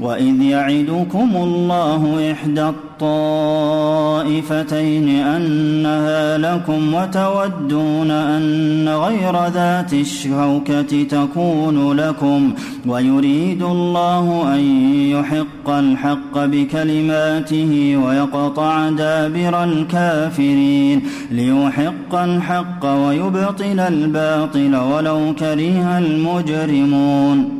وإذ يعدكم الله إحدى الطائفتين أنها لكم وتودون أن غير ذات الشوكة تكون لكم ويريد الله أن يحق الحق بكلماته ويقطع دابر الكافرين ليحق الحق ويبطل الباطل ولو كره المجرمون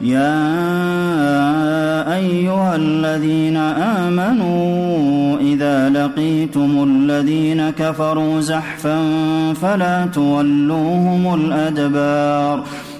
يا أيها الذين آمنوا إذا لقيتم الذين كفروا زحفا فلا تولوهم الأدبار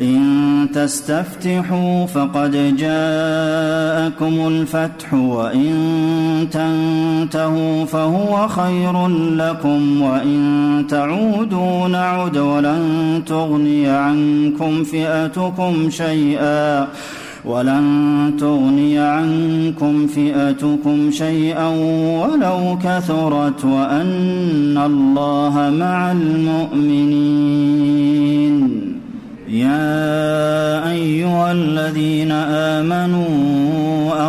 إن تستفتحوا فقد جاءكم الفتح وإن تنتهوا فهو خير لكم وإن تعودوا نعد ولن تغني عنكم فئتكم شيئا ولن تغني عنكم فئتكم شيئا ولو كثرت وأن الله مع المؤمنين. يا أيها الذين آمنوا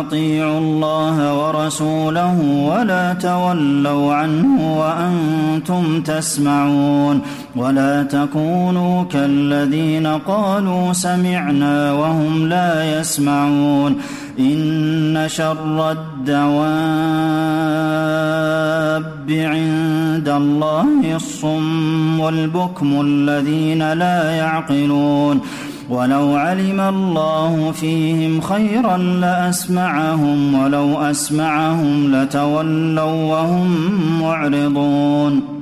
أطيعوا الله ورسوله ولا تولوا عنه وأنتم تسمعون ولا تكونوا كالذين قالوا سمعنا وهم لا يسمعون. إن شر الدواب عند الله الصم والبكم الذين لا يعقلون. ولو علم الله فيهم خيرا لأسمعهم ولو أسمعهم لتولوا وهم معرضون.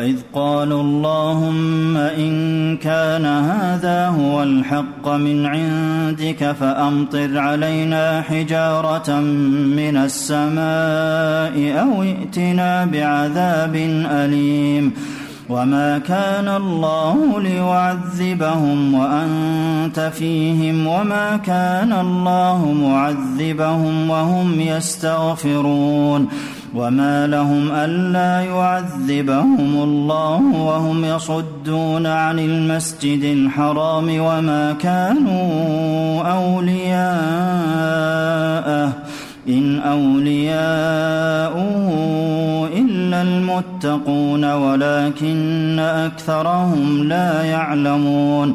واذ قالوا اللهم ان كان هذا هو الحق من عندك فامطر علينا حجاره من السماء أو ائتنا بعذاب اليم وما كان الله ليعذبهم وانت فيهم وما كان الله معذبهم وهم يستغفرون وما لهم الا يعذبهم الله وهم يصدون عن المسجد الحرام وما كانوا اولياءه ان اولياؤه الا المتقون ولكن اكثرهم لا يعلمون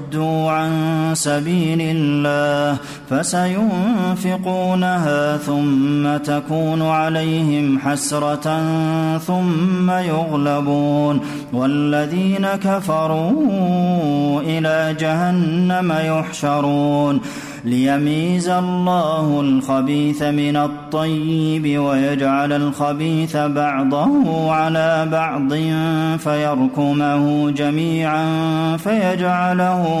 عن سبيل الله فسينفقونها ثم تكون عليهم حسرة ثم يغلبون والذين كفروا إلى جهنم يحشرون ليميز الله الخبيث من الطيب ويجعل الخبيث بعضه على بعض فيركمه جميعا فيجعله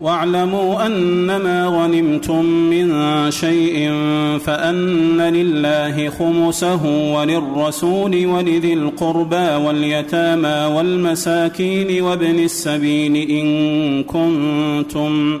واعلموا أنما غنمتم من شيء فأن لله خمسه وللرسول ولذي القربى واليتامى والمساكين وابن السبيل إن كنتم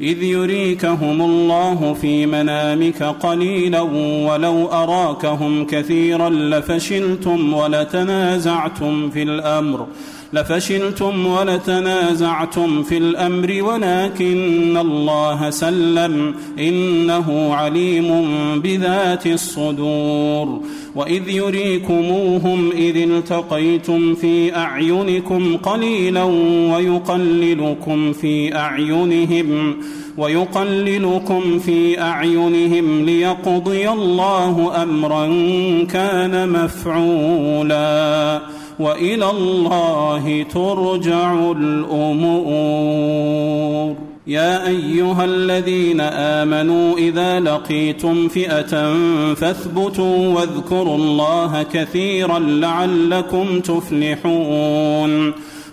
إذ يريكهم الله في منامك قليلا ولو أراكهم كثيرا لفشلتم ولتنازعتم في الأمر. لفشلتم ولتنازعتم في الأمر ولكن الله سلم. إنه عليم بذات الصدور. وإذ يريكموهم إذ التقيتم في أعينكم قليلا ويقللكم في أعينهم ويقللكم في أعينهم ليقضي الله امرا كان مفعولا. وإلى الله ترجع الأمور. يا أيها الذين آمنوا إذا لقيتم فئة فاثبتوا واذكروا الله كثيرا لعلكم تفلحون.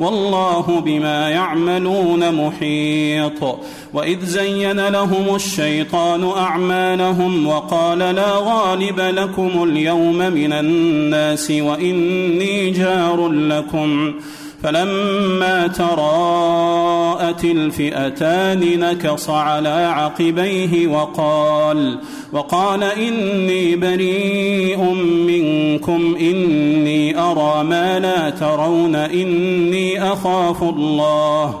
والله بما يعملون محيط. وإذ زين لهم الشيطان أعمالهم وقال لا غالب لكم اليوم من الناس وإني جار لكم. فلما تراءت الفئتان نكص على عقبيه وقال وقال إني بريء منكم إني أرى ما لا ترون إني أخاف الله.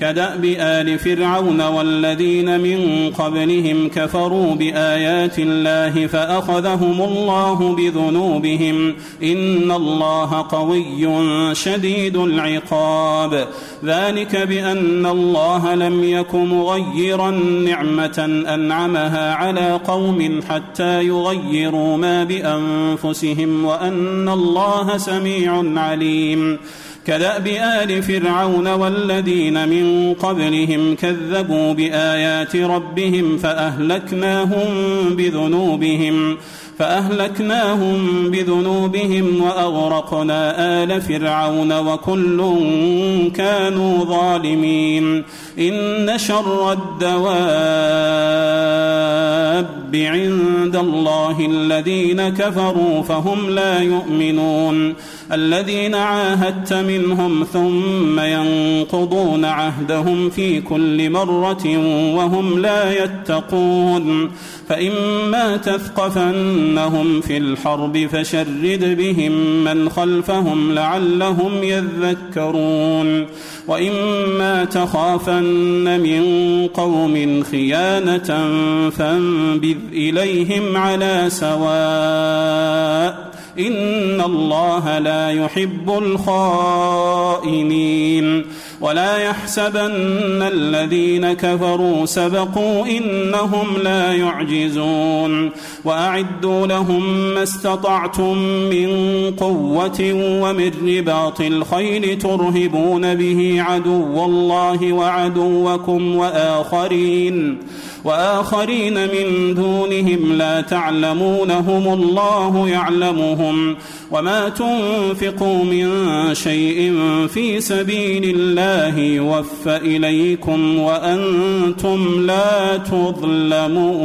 كدأب آل فرعون والذين من قبلهم كفروا بآيات الله فأخذهم الله بذنوبهم إن الله قوي شديد العقاب. ذلك بأن الله لم يك مغيرا نعمة أنعمها على قوم حتى يغيروا ما بأنفسهم وأن الله سميع عليم. كدأب آل فرعون والذين من قبلهم كذبوا بآيات ربهم فأهلكناهم بذنوبهم فأهلكناهم بذنوبهم وأغرقنا آل فرعون وكل كانوا ظالمين إن شر الدواب عند الله الذين كفروا فهم لا يؤمنون. الذين عاهدت منهم ثم ينقضون عهدهم في كل مرة وهم لا يتقون. فإما تثقفنهم في الحرب فشرد بهم من خلفهم لعلهم يذكرون. وإما تخافن من قوم خيانة فانبذ إليهم على سواء إن الله لا يحب الخائنين ولا يحسبن الذين كفروا سبقوا إنهم لا يعجزون وأعدوا لهم ما استطعتم من قوة ومن رباط الخيل ترهبون به عدو الله وعدوكم وآخرين وآخرين من دونهم لا تعلمونهم الله يعلمهم وما تنفقوا من شيء في سبيل الله يوفى إليكم وأنتم لا تظلمون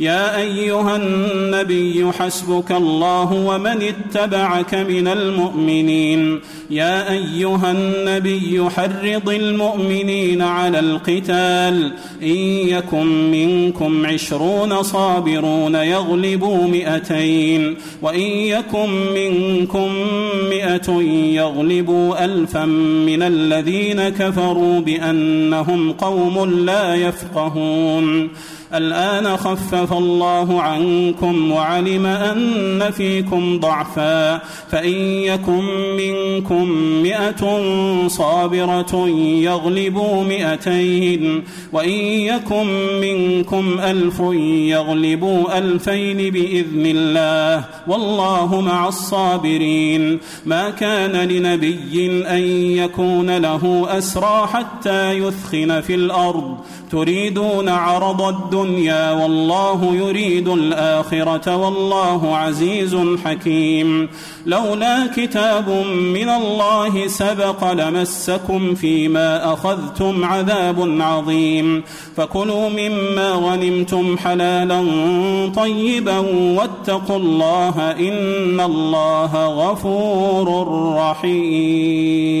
يا أيها النبي حسبك الله ومن اتبعك من المؤمنين. يا أيها النبي حرض المؤمنين على القتال. إن يكن منكم عشرون صابرون يغلبوا مئتين. وإن يكن منكم مئة يغلبوا الفا من الذين كفروا بأنهم قوم لا يفقهون. الآن خفف الله عنكم وعلم أن فيكم ضعفا فإن يكن منكم مئة صابرة يغلبوا مئتين وإن يكن منكم ألف يغلبوا ألفين بإذن الله والله مع الصابرين ما كان لنبي أن يكون له أسرى حتى يثخن في الأرض تريدون عرض الدنيا والله يريد الآخرة والله عزيز حكيم. لولا كتاب من الله سبق لمسكم فيما أخذتم عذاب عظيم. فكلوا مما غنمتم حلالا طيبا واتقوا الله إن الله غفور رحيم.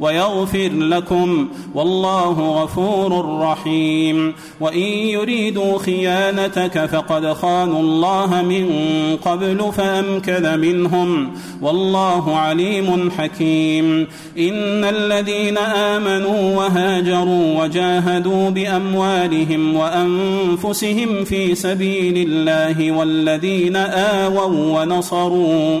ويغفر لكم والله غفور رحيم. وإن يريدوا خيانتك فقد خانوا الله من قبل فأمكن منهم والله عليم حكيم. إن الذين آمنوا وهاجروا وجاهدوا بأموالهم وأنفسهم في سبيل الله والذين آووا ونصروا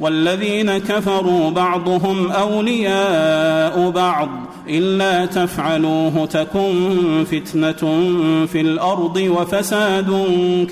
والذين كفروا بعضهم أولياء بعض إلا تفعلوه تكن فتنة في الأرض وفساد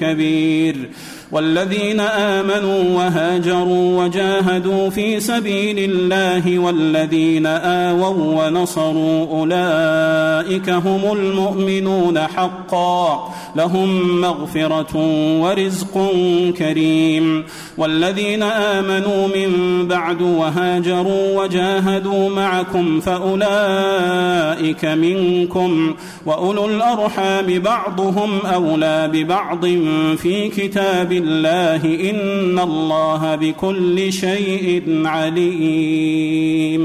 كبير والذين آمنوا وهاجروا وجاهدوا في سبيل الله والذين آووا ونصروا أولئك هم المؤمنون حقا لهم مغفرة ورزق كريم والذين آمنوا من بعد وهاجروا وجاهدوا معكم فأولئك منكم وأولو الأرحام بعضهم أولى ببعض في كتاب الله إن الله بكل شيء عليم.